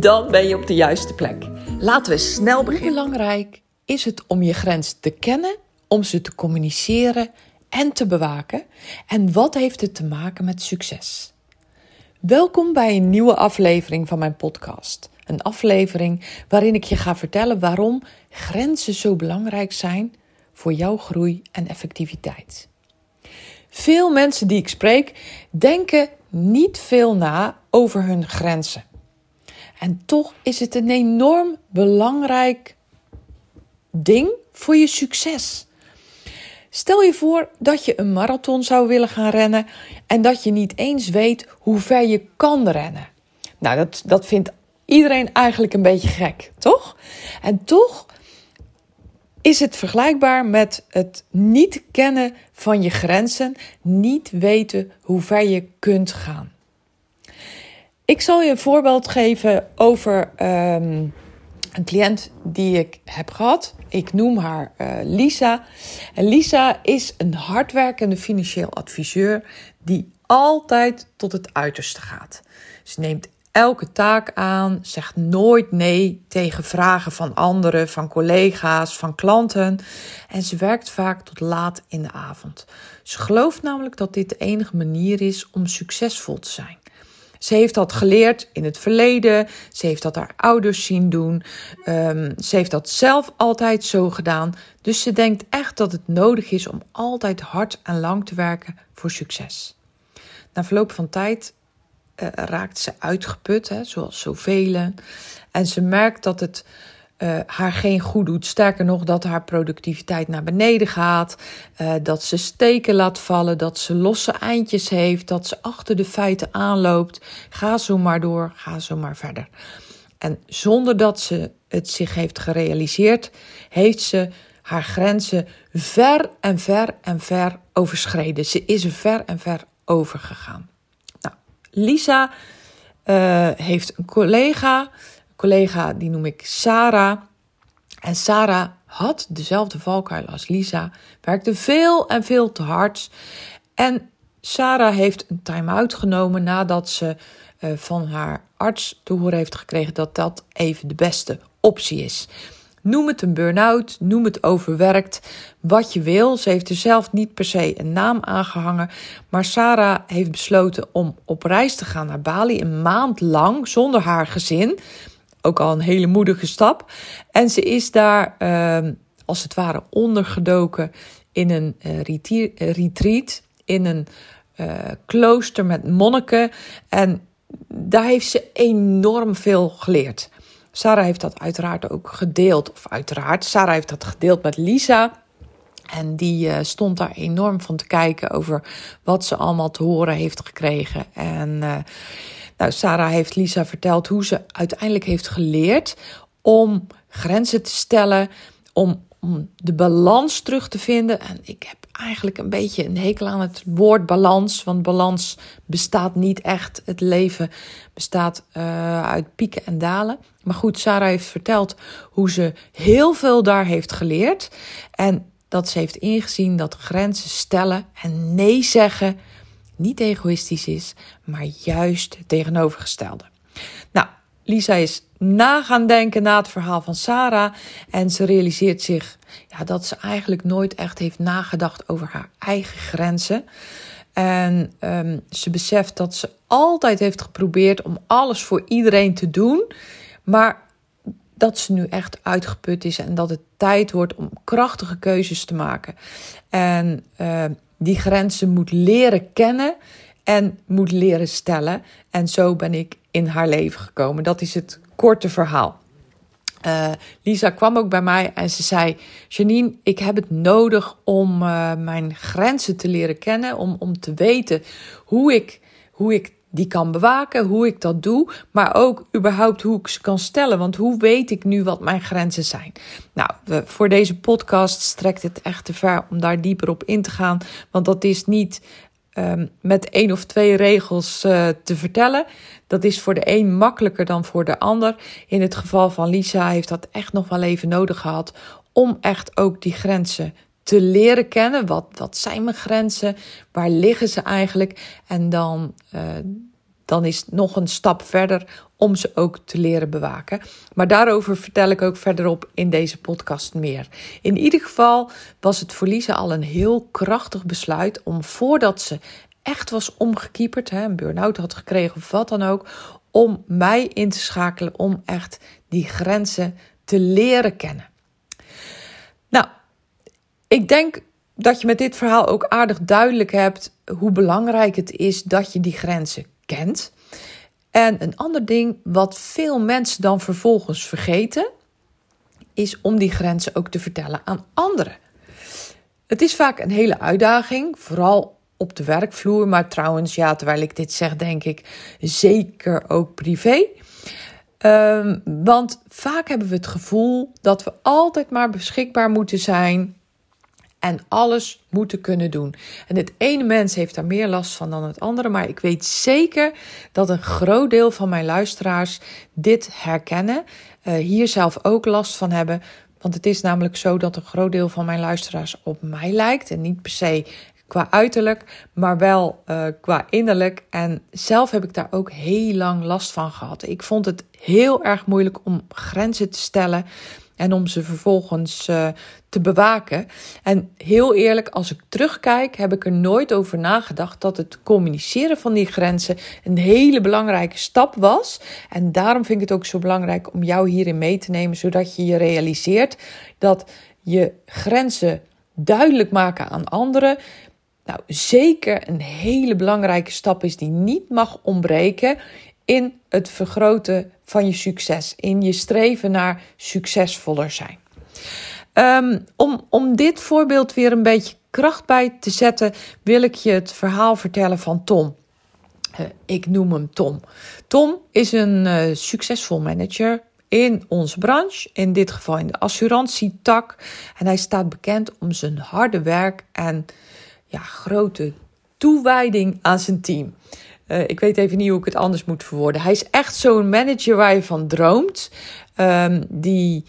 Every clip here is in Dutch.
Dan ben je op de juiste plek. Laten we snel beginnen. Hoe belangrijk is het om je grens te kennen, om ze te communiceren en te bewaken? En wat heeft het te maken met succes? Welkom bij een nieuwe aflevering van mijn podcast. Een aflevering waarin ik je ga vertellen waarom grenzen zo belangrijk zijn voor jouw groei en effectiviteit. Veel mensen die ik spreek denken niet veel na over hun grenzen. En toch is het een enorm belangrijk ding voor je succes. Stel je voor dat je een marathon zou willen gaan rennen en dat je niet eens weet hoe ver je kan rennen. Nou, dat, dat vindt iedereen eigenlijk een beetje gek, toch? En toch is het vergelijkbaar met het niet kennen van je grenzen, niet weten hoe ver je kunt gaan. Ik zal je een voorbeeld geven over um, een cliënt die ik heb gehad. Ik noem haar uh, Lisa. En Lisa is een hardwerkende financieel adviseur die altijd tot het uiterste gaat. Ze neemt elke taak aan, zegt nooit nee tegen vragen van anderen, van collega's, van klanten. En ze werkt vaak tot laat in de avond. Ze gelooft namelijk dat dit de enige manier is om succesvol te zijn. Ze heeft dat geleerd in het verleden. Ze heeft dat haar ouders zien doen. Um, ze heeft dat zelf altijd zo gedaan. Dus ze denkt echt dat het nodig is om altijd hard en lang te werken voor succes. Na verloop van tijd uh, raakt ze uitgeput, hè, zoals zoveel. En ze merkt dat het uh, haar geen goed doet. Sterker nog, dat haar productiviteit naar beneden gaat. Uh, dat ze steken laat vallen. Dat ze losse eindjes heeft. Dat ze achter de feiten aanloopt. Ga zo maar door. Ga zo maar verder. En zonder dat ze het zich heeft gerealiseerd, heeft ze haar grenzen ver en ver en ver overschreden. Ze is er ver en ver over gegaan. Nou, Lisa uh, heeft een collega collega, die noem ik Sarah. En Sarah had dezelfde valkuil als Lisa, werkte veel en veel te hard. En Sarah heeft een time-out genomen nadat ze uh, van haar arts te horen heeft gekregen dat dat even de beste optie is. Noem het een burn-out, noem het overwerkt, wat je wil. Ze heeft er zelf niet per se een naam aangehangen. Maar Sarah heeft besloten om op reis te gaan naar Bali, een maand lang, zonder haar gezin ook al een hele moedige stap. En ze is daar uh, als het ware ondergedoken in een uh, retreat, in een uh, klooster met monniken. En daar heeft ze enorm veel geleerd. Sarah heeft dat uiteraard ook gedeeld, of uiteraard, Sarah heeft dat gedeeld met Lisa. En die stond daar enorm van te kijken over wat ze allemaal te horen heeft gekregen. En nou, Sarah heeft Lisa verteld hoe ze uiteindelijk heeft geleerd om grenzen te stellen, om, om de balans terug te vinden. En ik heb eigenlijk een beetje een hekel aan het woord balans, want balans bestaat niet echt. Het leven bestaat uh, uit pieken en dalen. Maar goed, Sarah heeft verteld hoe ze heel veel daar heeft geleerd. En dat ze heeft ingezien dat grenzen stellen en nee zeggen niet egoïstisch is, maar juist het tegenovergestelde. Nou, Lisa is na gaan denken na het verhaal van Sarah en ze realiseert zich ja, dat ze eigenlijk nooit echt heeft nagedacht over haar eigen grenzen. En um, ze beseft dat ze altijd heeft geprobeerd om alles voor iedereen te doen, maar dat ze nu echt uitgeput is en dat het tijd wordt om krachtige keuzes te maken. En uh, die grenzen moet leren kennen en moet leren stellen. En zo ben ik in haar leven gekomen. Dat is het korte verhaal. Uh, Lisa kwam ook bij mij en ze zei: Janine, ik heb het nodig om uh, mijn grenzen te leren kennen, om, om te weten hoe ik, hoe ik die kan bewaken, hoe ik dat doe, maar ook überhaupt hoe ik ze kan stellen. Want hoe weet ik nu wat mijn grenzen zijn? Nou, voor deze podcast strekt het echt te ver om daar dieper op in te gaan, want dat is niet um, met één of twee regels uh, te vertellen. Dat is voor de een makkelijker dan voor de ander. In het geval van Lisa heeft dat echt nog wel even nodig gehad om echt ook die grenzen te leren kennen. Wat, wat zijn mijn grenzen? Waar liggen ze eigenlijk? En dan, uh, dan is het nog een stap verder om ze ook te leren bewaken. Maar daarover vertel ik ook verderop in deze podcast meer. In ieder geval was het Lisa al een heel krachtig besluit om voordat ze echt was omgekieperd, hè, een burn-out had gekregen of wat dan ook, om mij in te schakelen om echt die grenzen te leren kennen. Nou, ik denk dat je met dit verhaal ook aardig duidelijk hebt hoe belangrijk het is dat je die grenzen kent. En een ander ding wat veel mensen dan vervolgens vergeten, is om die grenzen ook te vertellen aan anderen. Het is vaak een hele uitdaging, vooral op de werkvloer, maar trouwens, ja, terwijl ik dit zeg, denk ik zeker ook privé. Um, want vaak hebben we het gevoel dat we altijd maar beschikbaar moeten zijn en alles moeten kunnen doen. En het ene mens heeft daar meer last van dan het andere, maar ik weet zeker dat een groot deel van mijn luisteraars dit herkennen, uh, hier zelf ook last van hebben. Want het is namelijk zo dat een groot deel van mijn luisteraars op mij lijkt en niet per se qua uiterlijk, maar wel uh, qua innerlijk. En zelf heb ik daar ook heel lang last van gehad. Ik vond het heel erg moeilijk om grenzen te stellen en om ze vervolgens uh, te bewaken. En heel eerlijk, als ik terugkijk, heb ik er nooit over nagedacht dat het communiceren van die grenzen een hele belangrijke stap was. En daarom vind ik het ook zo belangrijk om jou hierin mee te nemen, zodat je je realiseert dat je grenzen duidelijk maken aan anderen nou, zeker een hele belangrijke stap is die niet mag ontbreken in het vergroten van je succes, in je streven naar succesvoller zijn. Um, om, om dit voorbeeld weer een beetje kracht bij te zetten, wil ik je het verhaal vertellen van Tom. Uh, ik noem hem Tom. Tom is een uh, succesvol manager in onze branche, in dit geval in de assurantietak. En hij staat bekend om zijn harde werk en ja, grote toewijding aan zijn team. Uh, ik weet even niet hoe ik het anders moet verwoorden. Hij is echt zo'n manager waar je van droomt. Um, die,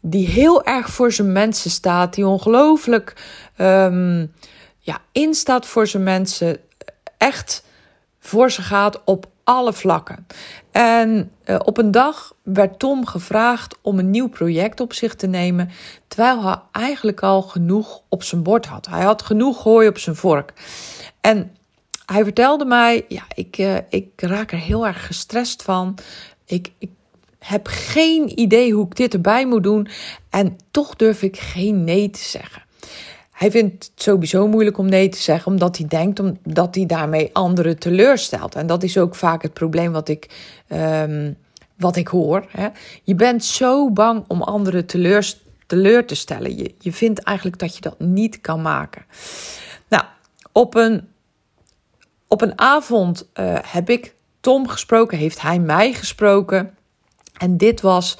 die heel erg voor zijn mensen staat. Die ongelooflijk um, ja, instaat voor zijn mensen. Echt voor ze gaat op alle vlakken. En uh, op een dag werd Tom gevraagd om een nieuw project op zich te nemen, terwijl hij eigenlijk al genoeg op zijn bord had. Hij had genoeg hooi op zijn vork. En hij vertelde mij: Ja, ik, uh, ik raak er heel erg gestrest van. Ik, ik heb geen idee hoe ik dit erbij moet doen. En toch durf ik geen nee te zeggen. Hij vindt het sowieso moeilijk om nee te zeggen, omdat hij denkt dat hij daarmee anderen teleurstelt. En dat is ook vaak het probleem wat ik, um, wat ik hoor. Hè. Je bent zo bang om anderen teleur, teleur te stellen. Je, je vindt eigenlijk dat je dat niet kan maken. Nou, op een, op een avond uh, heb ik Tom gesproken, heeft hij mij gesproken. En dit was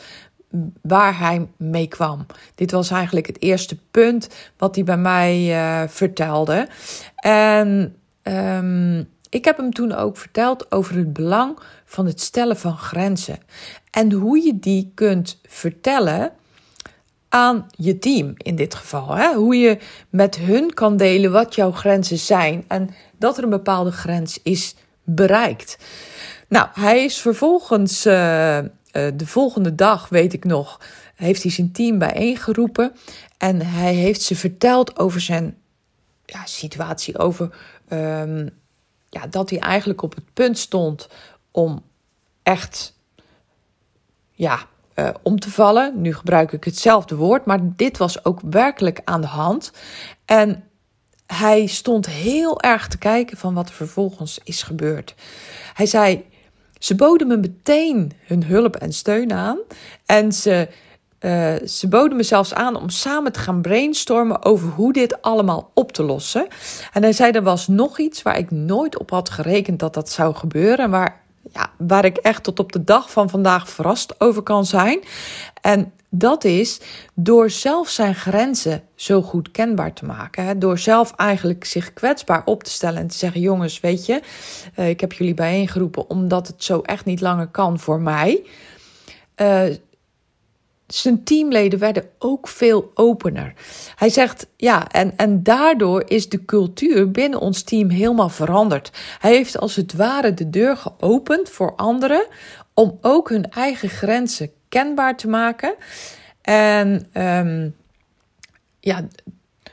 waar hij mee kwam. Dit was eigenlijk het eerste punt wat hij bij mij uh, vertelde. En um, ik heb hem toen ook verteld over het belang van het stellen van grenzen. En hoe je die kunt vertellen aan je team in dit geval. Hè? Hoe je met hun kan delen wat jouw grenzen zijn en dat er een bepaalde grens is bereikt. Nou, hij is vervolgens uh, uh, de volgende dag, weet ik nog, heeft hij zijn team bijeengeroepen. En hij heeft ze verteld over zijn ja, situatie. Over um, ja, dat hij eigenlijk op het punt stond om echt ja, uh, om te vallen. Nu gebruik ik hetzelfde woord, maar dit was ook werkelijk aan de hand. En hij stond heel erg te kijken van wat er vervolgens is gebeurd. Hij zei: ze boden me meteen hun hulp en steun aan. En ze uh, ze boden me zelfs aan om samen te gaan brainstormen over hoe dit allemaal op te lossen. En hij zei: er was nog iets waar ik nooit op had gerekend dat dat zou gebeuren. Waar, ja, waar ik echt tot op de dag van vandaag verrast over kan zijn. En dat is door zelf zijn grenzen zo goed kenbaar te maken. Hè? Door zelf eigenlijk zich kwetsbaar op te stellen en te zeggen: Jongens, weet je, uh, ik heb jullie bijeengeroepen omdat het zo echt niet langer kan voor mij. Uh, zijn teamleden werden ook veel opener. Hij zegt ja, en, en daardoor is de cultuur binnen ons team helemaal veranderd. Hij heeft als het ware de deur geopend voor anderen om ook hun eigen grenzen kenbaar te maken. En um, ja,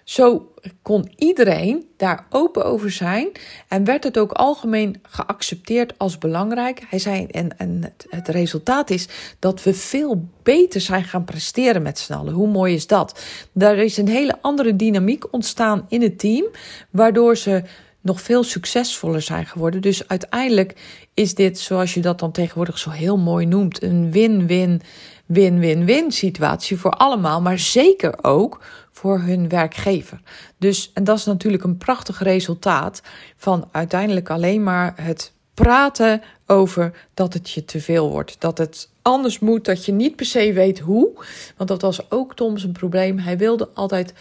zo kon iedereen daar open over zijn en werd het ook algemeen geaccepteerd als belangrijk. Hij zei, en, en het, resultaat is dat we veel beter zijn gaan presteren met z'n allen. Hoe mooi is dat? Daar is een hele andere dynamiek ontstaan in het team, waardoor ze nog veel succesvoller zijn geworden. Dus uiteindelijk is dit, zoals je dat dan tegenwoordig zo heel mooi noemt, een win-win win-win-win situatie voor allemaal, maar zeker ook voor hun werkgever. Dus, en dat is natuurlijk een prachtig resultaat van uiteindelijk alleen maar het praten over dat het je te veel wordt. Dat het anders moet, dat je niet per se weet hoe. Want dat was ook Tom's een probleem. Hij wilde altijd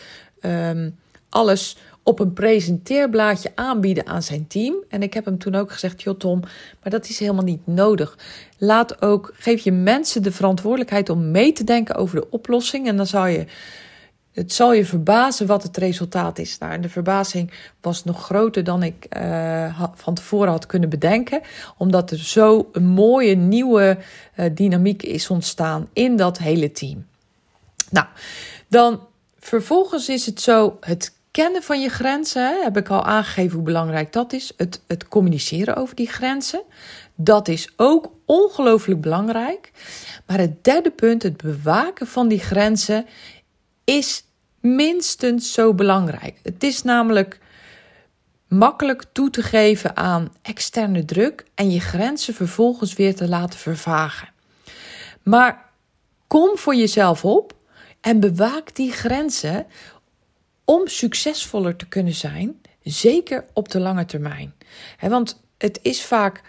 um, alles op een presenteerblaadje aanbieden aan zijn team. En ik heb hem toen ook gezegd: Joh, Tom, maar dat is helemaal niet nodig. Laat ook, geef je mensen de verantwoordelijkheid om mee te denken over de oplossing. En dan zal je. Het zal je verbazen wat het resultaat is. Nou, en de verbazing was nog groter dan ik uh, van tevoren had kunnen bedenken. Omdat er zo een mooie nieuwe uh, dynamiek is ontstaan in dat hele team. Nou, dan vervolgens is het zo: het kennen van je grenzen, heb ik al aangegeven hoe belangrijk dat is. Het, het communiceren over die grenzen, dat is ook ongelooflijk belangrijk. Maar het derde punt, het bewaken van die grenzen, is minstens zo belangrijk. Het is namelijk makkelijk toe te geven aan externe druk en je grenzen vervolgens weer te laten vervagen. Maar kom voor jezelf op en bewaak die grenzen om succesvoller te kunnen zijn, zeker op de lange termijn. want het is vaak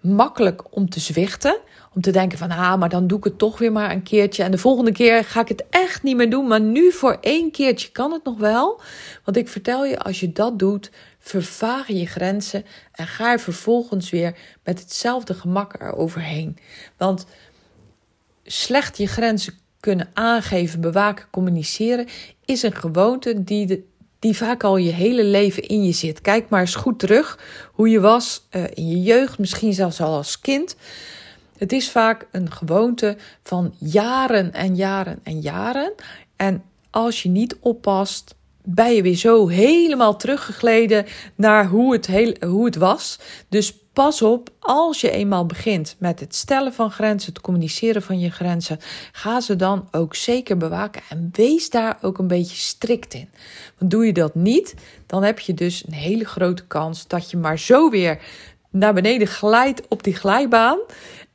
makkelijk om te zwichten, om te denken van, ah, maar dan doe ik het toch weer maar een keertje en de volgende keer ga ik het echt niet meer doen, maar nu voor één keertje kan het nog wel. Want ik vertel je, als je dat doet, vervaag je grenzen en ga er vervolgens weer met hetzelfde gemak eroverheen. Want slecht je grenzen kunnen aangeven, bewaken, communiceren, is een gewoonte die, de, die vaak al je hele leven in je zit. Kijk maar eens goed terug hoe je was uh, in je jeugd, misschien zelfs al als kind. Het is vaak een gewoonte van jaren en jaren en jaren. En als je niet oppast, ben je weer zo helemaal teruggegleden naar hoe het, hoe het was. Dus pas op, als je eenmaal begint met het stellen van grenzen, het communiceren van je grenzen, ga ze dan ook zeker bewaken en wees daar ook een beetje strikt in. Want doe je dat niet, dan heb je dus een hele grote kans dat je maar zo weer naar beneden glijdt op die glijbaan.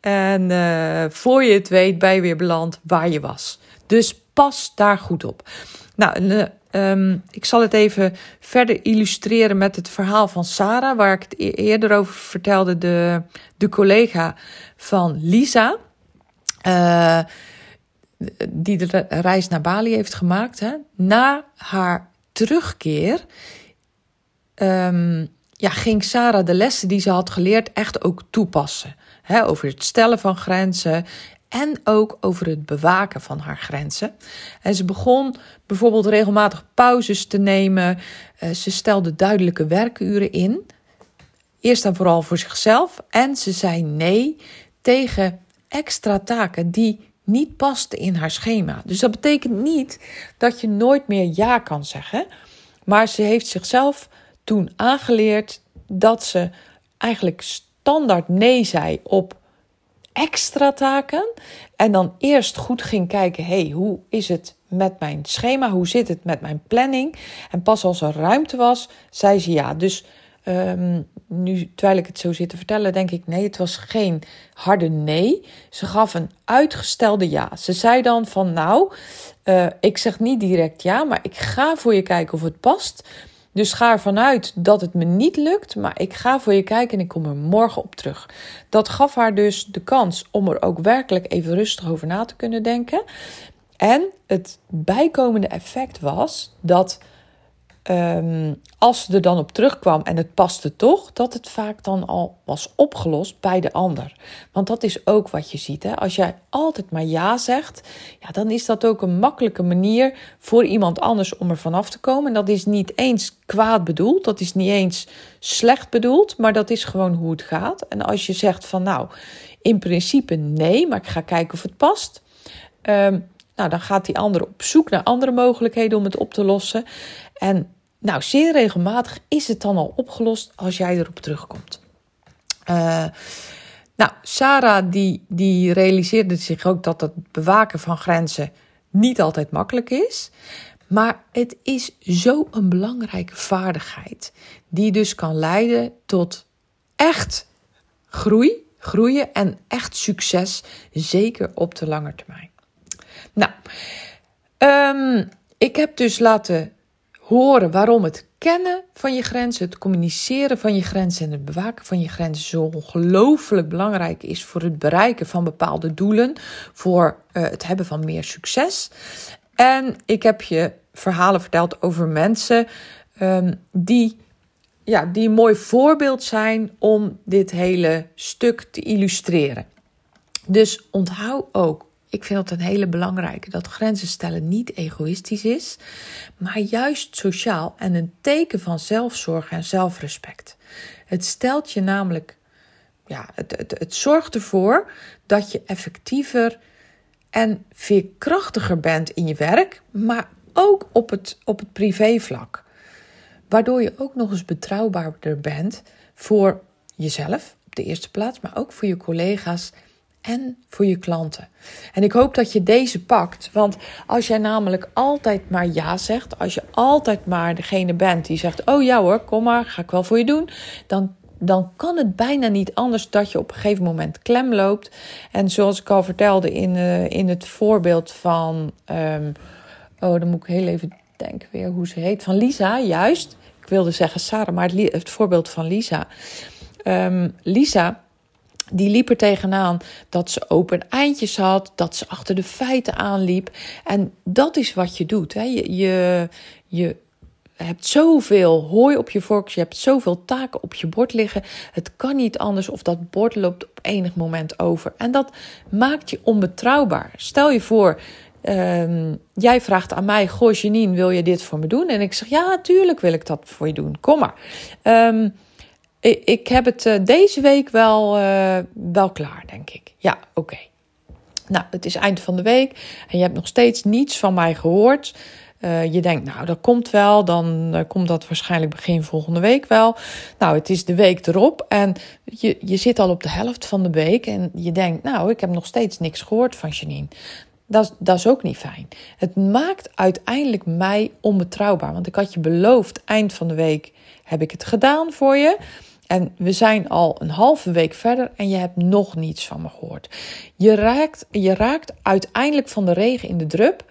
En uh, voor je het weet, ben je weer beland waar je was. Dus pas daar goed op. Nou, Um, ik zal het even verder illustreren met het verhaal van Sarah, waar ik het e-, eerder over vertelde, de, de collega van Lisa. Uh, die de reis naar Bali heeft gemaakt. Hè. Na haar terugkeer um, ja, ging Sarah de lessen die ze had geleerd echt ook toepassen. Over het stellen van grenzen en ook over het bewaken van haar grenzen. En ze begon bijvoorbeeld regelmatig pauzes te nemen. Eh, ze stelde duidelijke werkuren in. Eerst en vooral voor zichzelf. En ze zei nee tegen extra taken die niet pasten in haar schema. Dus dat betekent niet dat je nooit meer ja kan zeggen. Maar ze heeft zichzelf toen aangeleerd dat ze eigenlijk standaard nee zei op extra taken. En dan eerst goed ging kijken: hey, hoe is het met mijn schema? Hoe zit het met mijn planning? En pas als er ruimte was, zei ze ja. Dus um, nu, terwijl ik het zo zit te vertellen, denk ik: nee, het was geen harde nee. Ze gaf een uitgestelde ja. Ze zei dan van: Nou, uh, ik zeg niet direct ja, maar ik ga voor je kijken of het past. Dus ga ervan uit dat het me niet lukt, maar ik ga voor je kijken en ik kom er morgen op terug. Dat gaf haar dus de kans om er ook werkelijk even rustig over na te kunnen denken. En het bijkomende effect was dat um, als ze er dan op terugkwam en het paste toch, dat het vaak dan al was opgelost bij de ander. Want dat is ook wat je ziet. Hè? Als jij altijd maar ja zegt, ja, dan is dat ook een makkelijke manier voor iemand anders om er vanaf te komen. En dat is niet eens kwaad bedoeld, dat is niet eens slecht bedoeld, maar dat is gewoon hoe het gaat. En als je zegt van nou, in principe nee, maar ik ga kijken of het past. Um, nou, dan gaat die ander op zoek naar andere mogelijkheden om het op te lossen. En nou, zeer regelmatig is het dan al opgelost als jij erop terugkomt. Uh, nou, Sarah die, die realiseerde zich ook dat het bewaken van grenzen niet altijd makkelijk is. Maar het is zo een belangrijke vaardigheid, die dus kan leiden tot echt groei, groeien en echt succes, zeker op de lange termijn. Nou, um, ik heb dus laten horen waarom het kennen van je grenzen, het communiceren van je grenzen en het bewaken van je grenzen zo ongelooflijk belangrijk is voor het bereiken van bepaalde doelen, voor uh, het hebben van meer succes. En ik heb je verhalen verteld over mensen um, die, ja, die een mooi voorbeeld zijn om dit hele stuk te illustreren. Dus onthoud ook ik vind dat een hele belangrijke. Dat grenzen stellen niet egoïstisch is, maar juist sociaal en een teken van zelfzorg en zelfrespect. Het stelt je namelijk, ja, het, het, het zorgt ervoor dat je effectiever en veerkrachtiger bent in je werk, maar ook op het, op het privévlak. Waardoor je ook nog eens betrouwbaarder bent voor jezelf op de eerste plaats, maar ook voor je collega's en voor je klanten. En ik hoop dat je deze pakt. Want als jij namelijk altijd maar ja zegt, als je altijd maar degene bent die zegt: Oh ja hoor, kom maar, ga ik wel voor je doen. Dan, dan kan het bijna niet anders dat je op een gegeven moment klem loopt. En zoals ik al vertelde in, uh, in het voorbeeld van. Um, oh, dan moet ik heel even denken weer hoe ze heet. Van Lisa, juist. Ik wilde zeggen Sarah, maar het, voorbeeld van Lisa. Um, Lisa die liep er tegenaan dat ze open eindjes had, dat ze achter de feiten aanliep. En dat is wat je doet. Hè. Je, je, je hebt zoveel hooi op je vork, je hebt zoveel taken op je bord liggen. Het kan niet anders of dat bord loopt op enig moment over. En dat maakt je onbetrouwbaar. Stel je voor, um, jij vraagt aan mij: Goh, Janine, wil je dit voor me doen? En ik zeg: Ja, tuurlijk wil ik dat voor je doen. Kom maar. Um, ik heb het eh, deze week wel, uh, wel klaar, denk ik. Ja, oké. Nou, het is eind van de week en je hebt nog steeds niets van mij gehoord. Uh, je denkt, nou, dat komt wel, dan komt dat waarschijnlijk begin volgende week wel. Nou, het is de week erop en je, je zit al op de helft van de week en je denkt, nou, ik heb nog steeds niks gehoord van Janine. Dat, dat is ook niet fijn. Het maakt uiteindelijk mij onbetrouwbaar, want ik had je beloofd, eind van de week heb ik het gedaan voor je. En we zijn al een halve week verder en je hebt nog niets van me gehoord. Je raakt, je raakt uiteindelijk van de regen in de drup.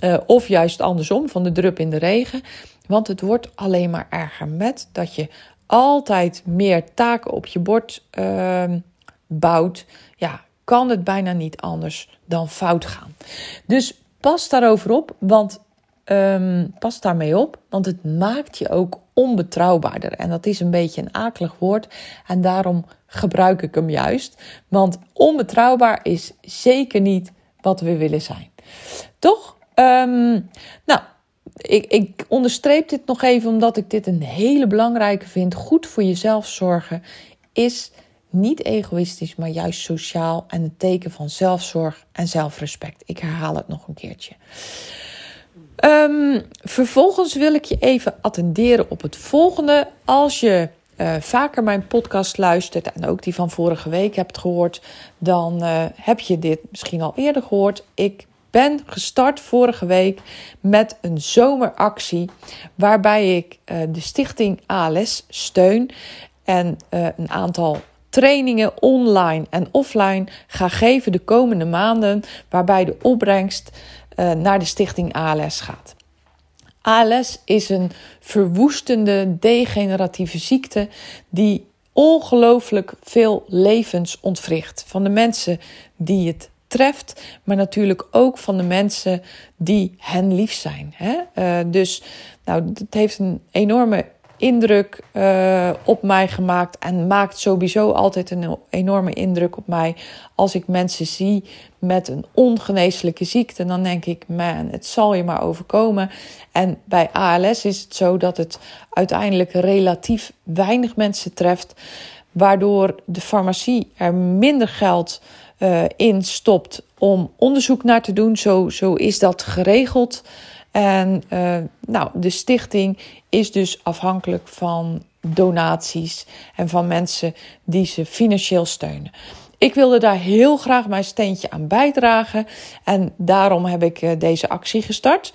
Uh, of juist andersom, van de drup in de regen. Want het wordt alleen maar erger met dat je altijd meer taken op je bord uh, bouwt. Ja, kan het bijna niet anders dan fout gaan. Dus pas daarover op, want um, pas daarmee op, want het maakt je ook onbetrouwbaarder. En dat is een beetje een akelig woord en daarom gebruik ik hem juist. Want onbetrouwbaar is zeker niet wat we willen zijn. Toch? Um, nou, ik, ik onderstreep dit nog even omdat ik dit een hele belangrijke vind. Goed voor jezelf zorgen is niet egoïstisch, maar juist sociaal en een teken van zelfzorg en zelfrespect. Ik herhaal het nog een keertje. Um, vervolgens wil ik je even attenderen op het volgende. Als je uh, vaker mijn podcast luistert en ook die van vorige week hebt gehoord, dan uh, heb je dit misschien al eerder gehoord. Ik ben gestart vorige week met een zomeractie waarbij ik uh, de stichting ALS steun. en een aantal trainingen online en offline ga geven de komende maanden, waarbij de opbrengst uh, naar de stichting ALS gaat. ALS is een verwoestende degeneratieve ziekte die ongelooflijk veel levens ontwricht. Van de mensen die het treft, maar natuurlijk ook van de mensen die hen lief zijn. Hè? Uh, dus nou, het heeft een enorme indruk uh, op mij gemaakt en maakt sowieso altijd een enorme indruk op mij als ik mensen zie met een ongeneeslijke ziekte. Dan denk ik, man, het zal je maar overkomen. En bij ALS is het zo dat het uiteindelijk relatief weinig mensen treft, waardoor de farmacie er minder geld uh, in stopt om onderzoek naar te doen. Zo, zo is dat geregeld. En uh, nou, de stichting is dus afhankelijk van donaties en van mensen die ze financieel steunen. Ik wilde daar heel graag mijn steentje aan bijdragen en daarom heb ik uh, deze actie gestart.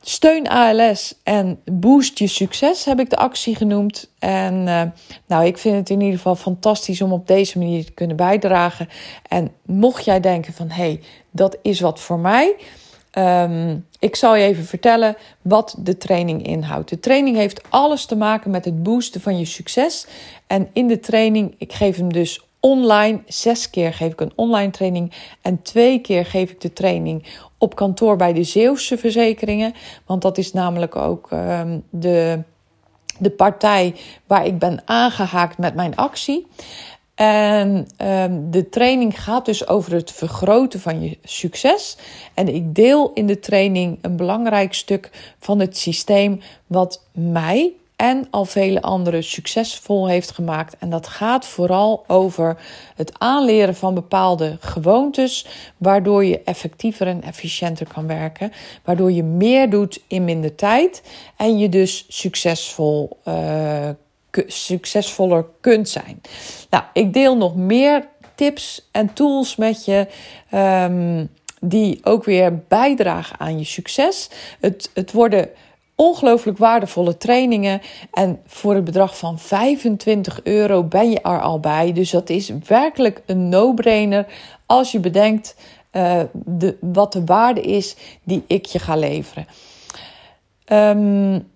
Steun ALS en boost je succes heb ik de actie genoemd. En uh, nou, ik vind het in ieder geval fantastisch om op deze manier te kunnen bijdragen. En mocht jij denken van hé, hey, dat is wat voor mij. Um, ik zal je even vertellen wat de training inhoudt. De training heeft alles te maken met het boosten van je succes. En in de training, ik geef hem dus online. Zes keer geef ik een online training. En twee keer geef ik de training op kantoor bij de Zeeuwse verzekeringen. Want dat is namelijk ook um, de, de partij waar ik ben aangehaakt met mijn actie. En um, de training gaat dus over het vergroten van je succes. En ik deel in de training een belangrijk stuk van het systeem wat mij en al vele anderen succesvol heeft gemaakt. En dat gaat vooral over het aanleren van bepaalde gewoontes, waardoor je effectiever en efficiënter kan werken, waardoor je meer doet in minder tijd en je dus succesvol uh, succesvoller kunt zijn. Nou, ik deel nog meer tips en tools met je. Um, die ook weer bijdragen aan je succes. Het, het worden ongelooflijk waardevolle trainingen. En voor het bedrag van 25 euro ben je er al bij. Dus dat is werkelijk een no-brainer als je bedenkt uh, de, wat de waarde is die ik je ga leveren. Um,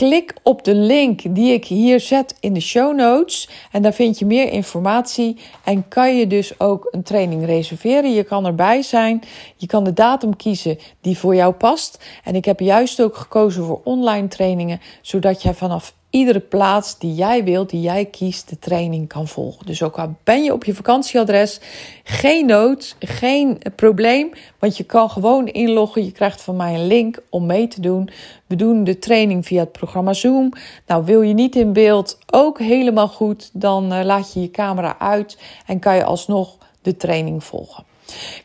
Klik op de link die ik hier zet in de show notes. En daar vind je meer informatie. En kan je dus ook een training reserveren. Je kan erbij zijn. Je kan de datum kiezen die voor jou past. En ik heb juist ook gekozen voor online trainingen. Zodat jij vanaf iedere plaats die jij wilt, die jij kiest, de training kan volgen. Dus ook al ben je op je vakantieadres, geen nood, geen probleem, want je kan gewoon inloggen. Je krijgt van mij een link om mee te doen. We doen de training via het programma Zoom. Nou, wil je niet in beeld, ook helemaal goed. Dan uh, laat je je camera uit en kan je alsnog de training volgen.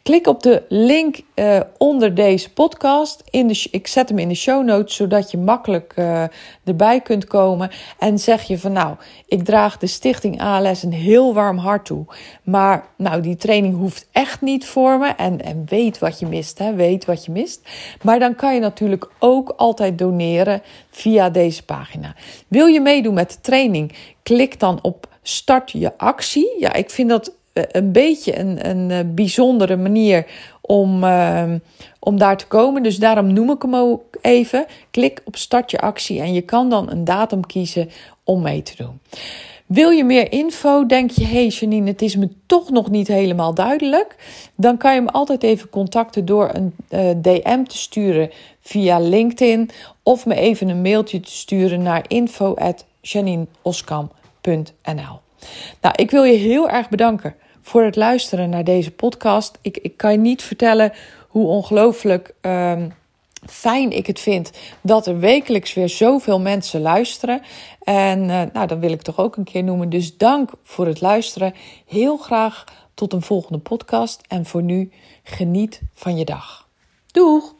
Klik op de link uh, onder deze podcast. In de, ik zet hem in de show notes, zodat je makkelijk uh, erbij kunt komen. En zeg je van nou, ik draag de stichting ALS een heel warm hart toe. Maar nou, die training hoeft echt niet voor me. En, en weet wat je mist, hè? weet wat je mist. Maar dan kan je natuurlijk ook altijd doneren via deze pagina. Wil je meedoen met de training? Klik dan op start je actie. Ja, ik vind dat eh, een beetje een, een eh, bijzondere manier om, uh, om daar te komen. Dus daarom noem ik hem ook even. Klik op start je actie en je kan dan een datum kiezen om mee te doen. Wil je meer info? Denk je, hey Janine, het is me toch nog niet helemaal duidelijk? Dan kan je me altijd even contacten door een uh, DM te sturen via LinkedIn of me even een mailtje te sturen naar info@janineoskam.nl. Nou, ik wil je heel erg bedanken voor het luisteren naar deze podcast. Ik, ik kan je niet vertellen hoe ongelooflijk um, fijn ik het vind dat er wekelijks weer zoveel mensen luisteren. En uh, nou, dat wil ik toch ook een keer noemen. Dus dank voor het luisteren. Heel graag tot een volgende podcast. En voor nu, geniet van je dag. Doeg!